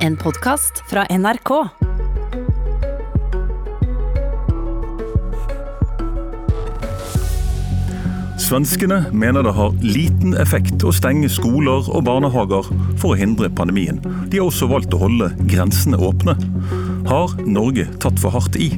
En podkast fra NRK. Svenskene mener det har liten effekt å stenge skoler og barnehager for å hindre pandemien. De har også valgt å holde grensene åpne. Har Norge tatt for hardt i?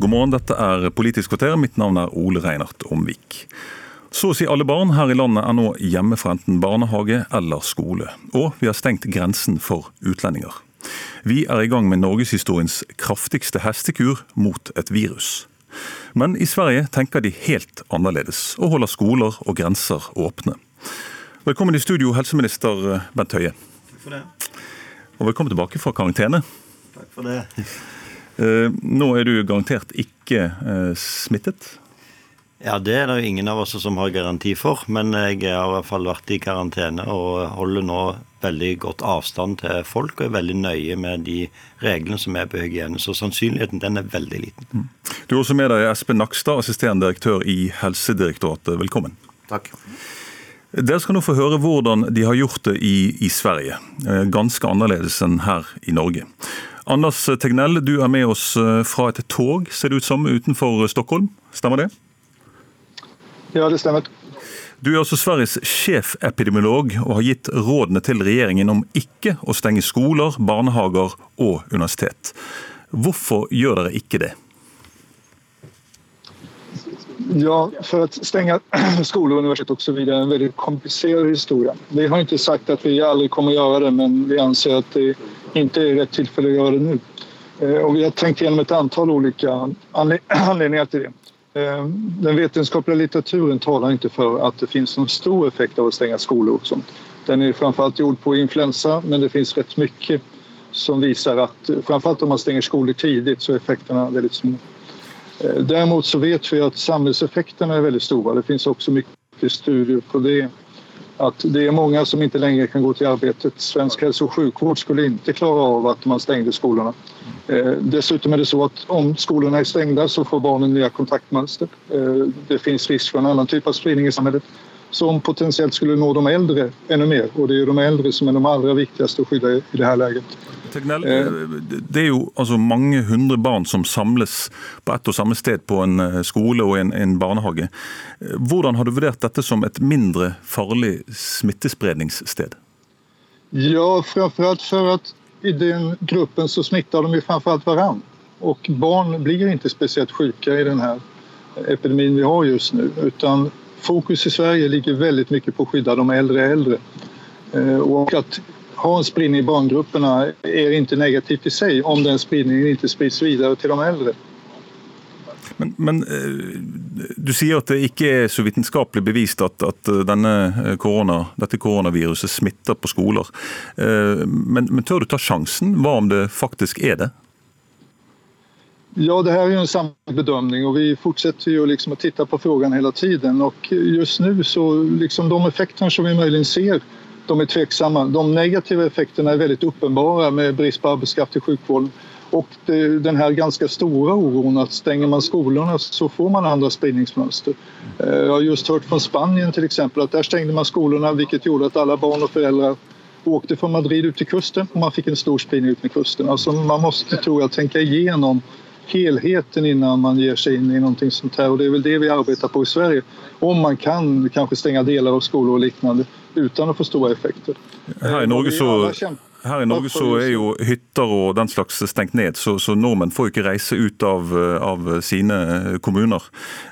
God morgen, dette er Politisk kvarter. Mitt navn er Ole Reinert Omvik. Så å si alle barn her i landet er nå hjemme fra enten barnehage eller skole. Og vi har stengt grensen for utlendinger. Vi er i gang med norgeshistoriens kraftigste hestekur mot et virus. Men i Sverige tenker de helt annerledes, og holder skoler og grenser åpne. Velkommen i studio, helseminister Bent Høie. Takk for det. Og velkommen tilbake fra karantene. Takk for det. Eh, Nå er du garantert ikke eh, smittet. Ja, Det er det jo ingen av oss som har garanti for, men jeg har i hvert fall vært i karantene og holder nå veldig godt avstand til folk og er veldig nøye med de reglene som er på hygiene. Så sannsynligheten den er veldig liten. Du er også med deg Espen Nakstad, assisterende direktør i Helsedirektoratet. Velkommen. Takk. Dere skal nå få høre hvordan de har gjort det i, i Sverige. Eh, Ganske annerledes enn her i Norge. Anders Tegnell, du er med oss eh, fra et tog, ser det ut som, utenfor Stockholm. Stemmer det? Ja, det stemmer. Du er også Sveriges sjefepidemiolog og har gitt rådene til regjeringen om ikke å stenge skoler, barnehager og universitet. Hvorfor gjør dere ikke det? Ja, for å stenge skoler og universitet og så vidare är en veldig komplisert historie. Vi har ikke sagt at vi aldri kommer å gjøre det, men vi anser at det ikke er rett tilfelle å gjøre det nå. Og vi har tenkt gjennom et antall ulike anledninger til det. Eh, Den vetenskapliga litteraturen talar inte för att det finns någon stor effekt av att stänga skolor och sånt. Den är framförallt gjord på influensa, men det finns rätt mycket som visar att framförallt om man stänger skolor tidigt så är effekterna väldigt små. Eh, Däremot så vet vi att samhällseffekterna är väldigt stora. Det finns också mycket studier på det. Att det är många som inte längre kan gå till arbetet. Svensk hälso och sjukvård skulle inte klara av att man stängde skolorna. Eh, Dessutom är det så att om skolorna är stängda så får barnen nya kontaktmönster. Eh, Det finns risk för en annan typ av spridning i samhället som potentiellt skulle nå de äldre ännu mer. Och det är de äldre som är de allra viktigaste att skydda i det här läget. Tegnell, Eh. det er jo altså mange hundre barn som samles på ett og samme sted på en eh, skole og en, en barnehage. Eh, Hvordan har du vurdert dette som et mindre farlig smittespredningssted? Ja, framförallt för att i den gruppen så smittar de ju framförallt varann. Och barn blir inte speciellt sjuka i den här epidemin vi har just nu. Utan fokus i Sverige ligger väldigt mycket på att skydda de äldre. Eh, Och att ha en spridning i barngrupperna är inte negativt i sig om den spridningen inte sprids videre til de eldre. Men, men eh, du sier at det ikke er så vitenskapelig bevist at, at eh, denne korona, dette koronaviruset smitter på skoler. Eh, Men, men tør du ta sjansen? Hva om det faktisk er det? Ja, det här är ju en samlad bedömning och vi fortsetter ju liksom att titta på frågan hele tiden och just nu så liksom de effekter som vi möjligen ser de är tveksamma. De negativa effekterna är väldigt uppenbara med brist på arbetskraft i sjukvården och den här ganska stora oron att stänger man skolorna så får man andra spridningsmönster. Eh, Jag har just hört från Spanien till exempel att där stängde man skolorna vilket gjorde att alla barn och föräldrar åkte från Madrid ut till kusten och man fick en stor spridning ut med kusten. Alltså man måste, tror jag, tänka igenom helheten innan man ger sig in i någonting sånt här och det är väl det vi arbetar på i Sverige. Om man kan kanske stänga delar av skolor och liknande utan att få stora effekter. Her i Norge så, her i Norge så er jo hytter og den slags stengt ned, så, så nordmenn får jo ikke reise ut av, av sine kommuner.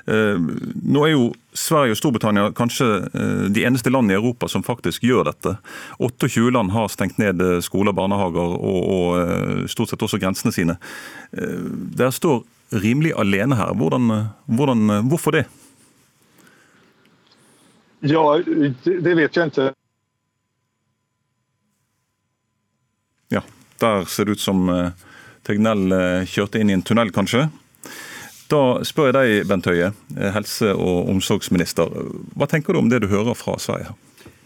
Eh, Nå er jo Sverige og Storbritannia kanskje eh, de eneste land i Europa som faktisk gjør dette. 28 land har stengt ned eh, skoler, barnehager og, og eh, stort sett også grensene sine. Eh, Dere står rimelig alene her. Hvordan, hvordan, hvorfor det? Ja, det, vet jeg inte. Ja, der ser det ut som eh, Tegnell eh, kjørte inn i en tunnel, kanskje. Da spør jeg deg, Bent Høie, eh, helse- og omsorgsminister. Hva tenker du om det du hører fra Sverige?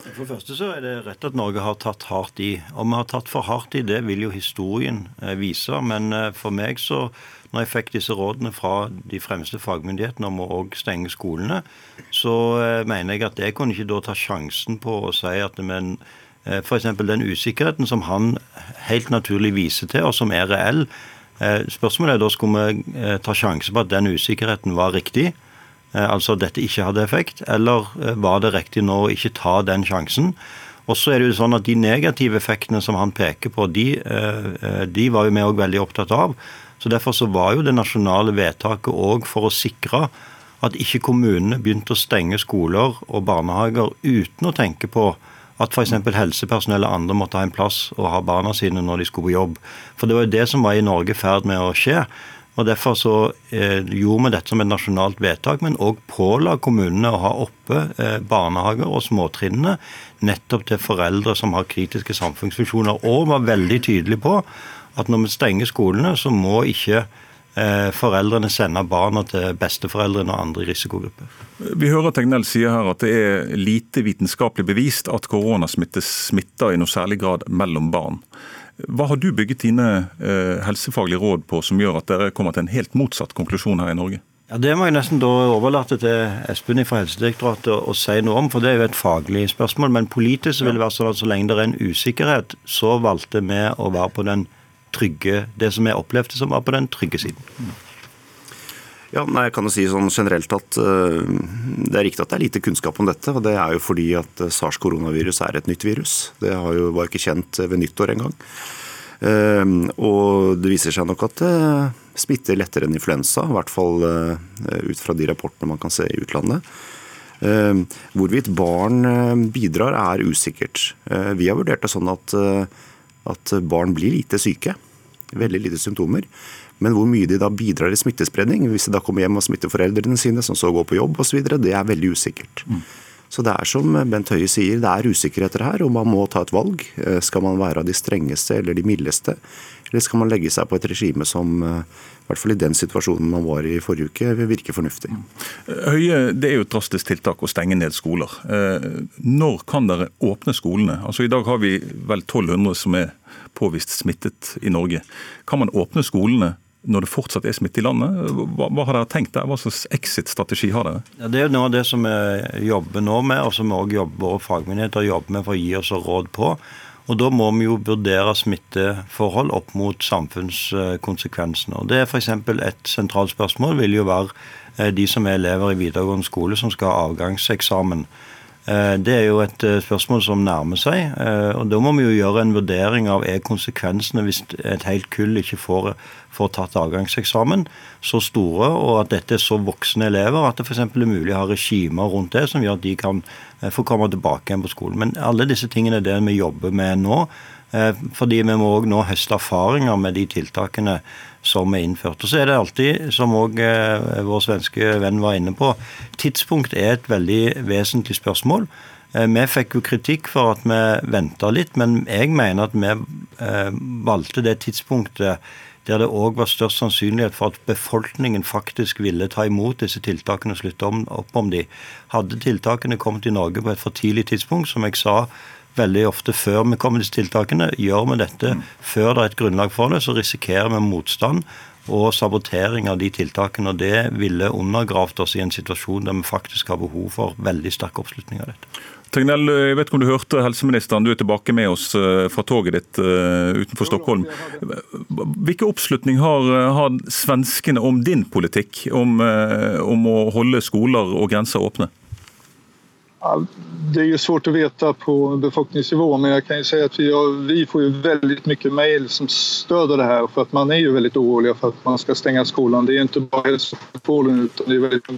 For det første så er det rett at Norge har tatt hardt i. Om vi har tatt for hardt i, det vil jo historien vise. Men for meg så, når jeg fikk disse rådene fra de fremste fagmyndighetene om å òg stenge skolene, så mener jeg at jeg kunne ikke da ta sjansen på å si at men F.eks. den usikkerheten som han helt naturlig viser til, og som er reell. Spørsmålet er da skulle vi ta sjanse på at den usikkerheten var riktig. Eh, altså at dette ikke hadde effekt, eller eh, var det riktig nå å ikke ta den sjansen? Og så er det jo sånn at De negative effektene som han peker på, de, eh, de var jo vi òg veldig opptatt av. Så Derfor så var jo det nasjonale vedtaket òg for å sikre at ikke kommunene begynte å stenge skoler og barnehager uten å tenke på at f.eks. helsepersonell og andre måtte ha en plass å ha barna sine når de skulle på jobb. For det var jo det som var i Norge i ferd med å skje. Og Derfor så eh, gjorde vi dette som et nasjonalt vedtak, men òg påla kommunene å ha oppe eh, barnehager og småtrinnene nettopp til foreldre som har kritiske samfunnsfunksjoner, og var veldig tydelig på at når vi stenger skolene, så må ikke foreldrene sender barna til besteforeldrene og andre i risikogrupper. Vi hører Tegnell sier her at det er lite vitenskapelig bevist at koronasmitte smitter i noe særlig grad mellom barn. Hva har du bygget dine eh, helsefaglige råd på som gjør at dere kommer til en helt motsatt konklusjon her i Norge? Ja, Det må jeg nesten da overlate til Espen fra Helsedirektoratet å, å si noe om, for det er jo et faglig spørsmål. Men politisk vil det være sånn at så lenge det er en usikkerhet, så valgte vi å være på den trygge, det som jeg opplevde som var på den trygge siden. Ja, nei, jeg kan jo si sånn generelt at uh, Det er riktig at det er lite kunnskap om dette. og Det er jo fordi at eh, sars-koronavirus er et nytt virus. Det jo, var ikke kjent ved nyttår engang. Uh, og det viser seg nok at det smitter lettere enn influensa. I hvert fall ut fra de rapportene man kan se i utlandet. Hvorvidt barn bidrar er usikkert. Vi har vurdert det sånn at, at barn blir lite syke. Veldig lite symptomer. Men hvor mye de da bidrar i smittespredning, hvis de da kommer hjem og smitter foreldrene sine, som så går på jobb osv., det er veldig usikkert. Mm. Så det er som Bent Høie sier, det er usikkerheter her, og man må ta et valg. Eh, skal man være av de strengeste eller de mildeste, eller skal man legge seg på et regime som eh, i hvert fall i den situasjonen man var i forrige uke, vil virke fornuftig. Mm. Høie, Det er jo et drastisk tiltak å stenge ned skoler. Eh, når kan dere åpne skolene? Altså I dag har vi vel 1200 som er påvist smittet i Norge. Kan man åpne skolene når det fortsatt er smitte i landet. Hva, hva har dere tenkt der? Hva slags exit-strategi har dere? Ja, det er noe av det som vi jobber nå med, og som vi også våre fagmyndigheter jobber med for å gi oss råd på. Og Da må vi jo vurdere smitteforhold opp mot samfunnskonsekvensene. Og det er F.eks. et sentralt spørsmål vil jo være eh, de som er elever i videregående skole som skal ha avgangseksamen. Eh, det er jo et eh, spørsmål som nærmer seg. Eh, og Da må vi jo gjøre en vurdering av er konsekvensene hvis et helt kull ikke får, får tatt avgangseksamen, så store, og at dette er så voksne elever at det f.eks. er mulig å ha regimer rundt det som gjør at de kan få komme tilbake igjen på skolen. Men alle disse tingene er det vi jobber med nå. Fordi vi må òg nå høste erfaringer med de tiltakene som er innført. Og Så er det alltid, som òg eh, vår svenske venn var inne på, tidspunkt er et veldig vesentlig spørsmål. Eh, vi fikk jo kritikk for at vi venta litt, men jeg mener at vi eh, valgte det tidspunktet der det òg var størst sannsynlighet for at befolkningen faktisk ville ta imot disse tiltakene og slutte opp om de. Hadde tiltakene kommet i Norge på et for tidlig tidspunkt, som jeg sa veldig ofte før vi kommer til tiltakene. Gjør vi dette mm. før det er et grunnlag for det, så risikerer vi motstand og sabotering av de tiltakene. og Det ville undergravd oss i en situasjon der vi faktisk har behov for veldig sterk oppslutning av dette. Tegnell, jeg vet ikke om du hørte helseministeren, du er tilbake med oss eh, fra toget ditt eh, utenfor Stockholm. Hvilken oppslutning har, har svenskene om din politikk om, eh, om å holde skoler og grenser åpne? Det är ju svårt att veta på befolkningsnivå men jag kan ju säga att vi, har, vi får ju väldigt mycket mejl som stöder det här för att man är ju väldigt orolig för att man ska stänga skolan. Det är inte bara hälso utan det är väldigt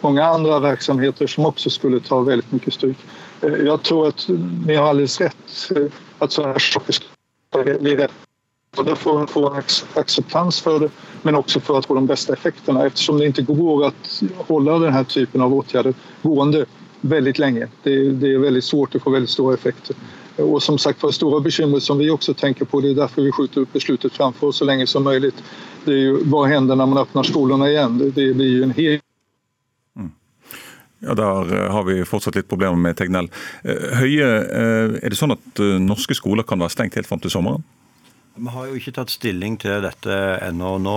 många andra verksamheter som också skulle ta väldigt mycket stryk. Jeg jag tror att ni har alldeles rätt at att sådana här saker ska bli rätt både får man få en acceptans för det men också för att få de bästa effekterna eftersom det inte går att hålla den här typen av åtgärder gående väldigt länge. Det, det, är väldigt svårt att få väldigt stora effekter. Och som sagt var, stora bekymringer som vi också tänker på, det är därför vi skjuter upp beslutet framför oss så länge som möjligt. Det är ju, vad händer när man öppnar skolorna igen? Det, det blir ju en hel Ja, Der har vi fortsatt litt problemer med Tegnell. Høie, er det sånn at norske skoler kan være stengt helt fram til sommeren? Vi har jo ikke tatt stilling til dette ennå. Nå,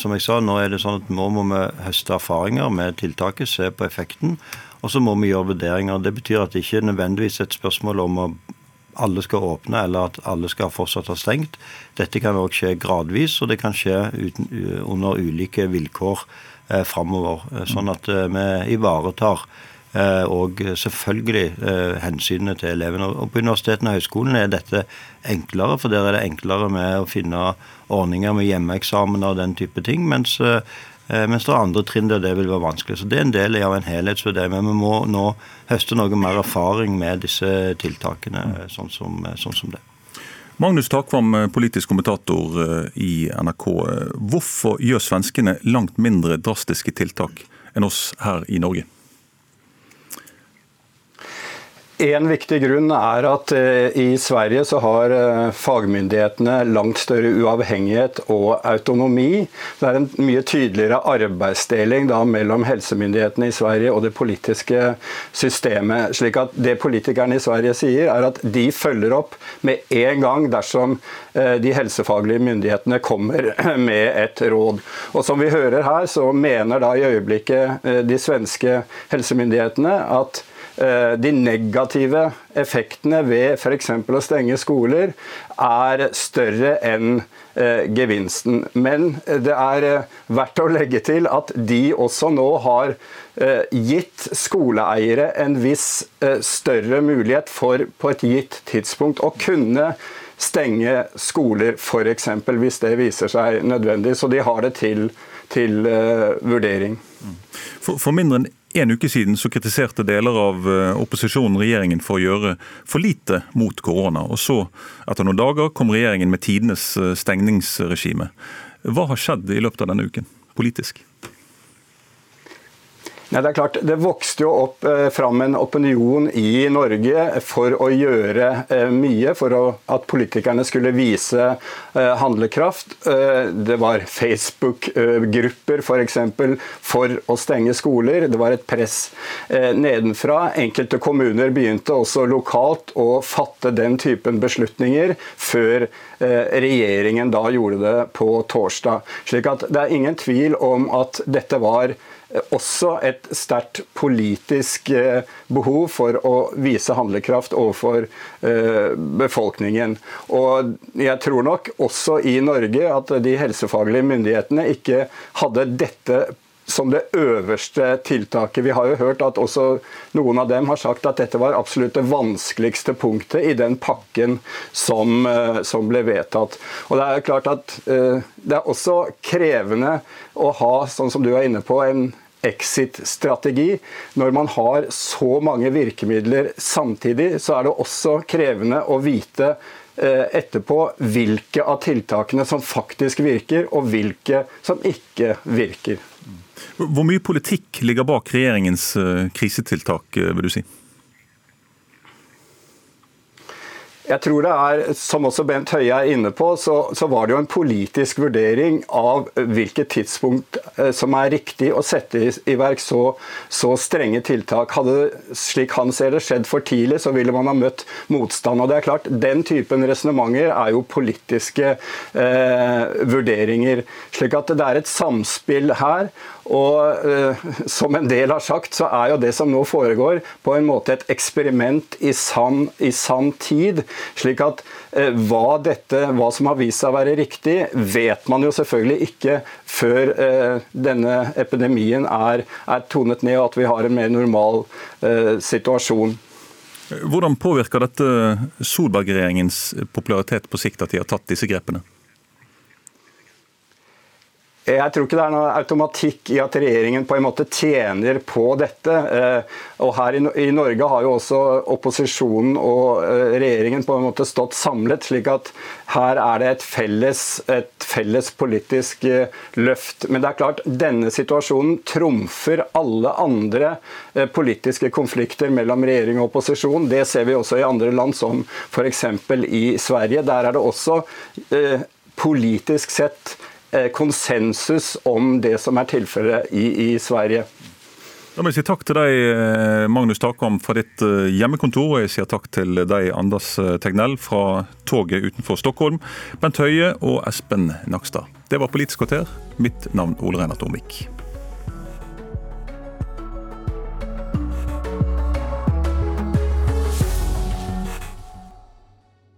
som jeg sa, nå er det sånn at nå må vi høste erfaringer med tiltaket, se på effekten. Og så må vi gjøre vurderinger. Det betyr at det ikke er nødvendigvis et spørsmål om at alle skal åpne, eller at alle skal fortsatt ha stengt. Dette kan òg skje gradvis, og det kan skje uten, under ulike vilkår eh, framover. Eh, sånn at eh, vi ivaretar eh, og selvfølgelig eh, hensynet til elevene. Og På universitetene og høyskolene er dette enklere, for der er det enklere med å finne ordninger med hjemmeeksamen og den type ting. mens eh, mens det er andre trinn der det vil være vanskelig. Så Det er en del av en helhetsvurdering. Men vi må nå høste noe mer erfaring med disse tiltakene, sånn som, sånn som det. Magnus Takvam, politisk kommentator eh, i NRK. Hvorfor gjør svenskene langt mindre drastiske tiltak enn oss her i Norge? En viktig grunn er at eh, i Sverige så har eh, fagmyndighetene langt større uavhengighet og autonomi. Det er en mye tydeligere arbeidsdeling da mellom helsemyndighetene i Sverige og det politiske systemet. slik at Det politikerne i Sverige sier, er at de følger opp med en gang dersom eh, de helsefaglige myndighetene kommer med et råd. Og Som vi hører her, så mener da i øyeblikket de svenske helsemyndighetene at de negative effektene ved f.eks. å stenge skoler er større enn eh, gevinsten. Men det er eh, verdt å legge til at de også nå har gitt skoleeiere en viss større mulighet for på et gitt tidspunkt å kunne stenge skoler, f.eks. hvis det viser seg nødvendig. Så de har det til, til vurdering. For, for mindre enn en uke siden så kritiserte deler av eh, opposisjonen regjeringen for å gjøre for lite mot korona. Og så, etter noen dager, kom regjeringen med tidenes eh, stengningsregime. Hva har skjedd i løpet av denne uken, politisk? Nei, det er klart, det vokste jo opp eh, fram en opinion i Norge for å gjøre eh, mye for å, at politikerne skulle vise eh, handlekraft. Eh, det var Facebook-grupper f.eks. For, for å stenge skoler. Det var et press eh, nedenfra. Enkelte kommuner begynte også lokalt å fatte den typen beslutninger før eh, regjeringen da gjorde det på torsdag. Slik at det er ingen tvil om at dette var også et sterkt politisk eh, behov for å vise handlekraft overfor eh, befolkningen. Og jeg tror nok også i Norge at de helsefaglige myndighetene ikke hadde dette som det øverste tiltaket. Vi har jo hørt at også noen av dem har sagt at dette var absolutt det vanskeligste punktet i den pakken som, eh, som ble vedtatt. Og Det er klart at uh, det er også krevende å ha, sånn som du er inne på, en exit-strategi. Når man har så mange virkemidler samtidig, så er det også krevende å vite Eh, etterpå hvilke av tiltakene som faktisk virker, og hvilke som ikke virker. Hvor mye politikk ligger bak regjeringens eh, krisetiltak, eh, vil du si? Jeg tror det er, som også Bent Høie er inne på, så, så, var det jo en politisk vurdering av hvilket tidspunkt eh, som er riktig å sette i, verk så, så, strenge tiltak. Hadde slik han ser det, skjedd for tidlig, så ville man ha møtt motstand. Og det er klart, Den typen resonnementer er jo politiske eh, vurderinger. slik at det er et samspill her. Og eh, som en del har sagt, så er jo det som nå foregår, på en måte et eksperiment i sann, i sann tid. Slik at uh, hva, dette, hva som har vist seg å være riktig, vet man jo selvfølgelig ikke før uh, denne epidemien er, er, tonet ned og at vi har en mer normal situasjon. Hvordan påvirker dette Solberg-regjeringens popularitet på sikt at de har tatt disse grepene? Jeg tror ikke det er noe automatikk i at regjeringen på en måte tjener på dette. Eh, og her i Norge har jo også opposisjonen og eh, regjeringen på en måte stått samlet, slik at her er det et felles, et felles politisk eh, løft. Men det er klart, denne situasjonen trumfer alle andre politiske konflikter mellom regjering og opposisjon. Det ser vi også i andre land, som f.eks. i Sverige. Der er det også politisk sett konsensus om det som er tilfellet i, i, Sverige. Da må jeg si takk til deg, eh, Magnus Takam fra ditt eh, hjemmekontor. Og jeg sier takk til deg, Anders eh, Tegnell fra toget utenfor Stockholm. Bent Høie og Espen Nakstad. Det var Politisk kvarter. Mitt navn Ole Reinert Omvik.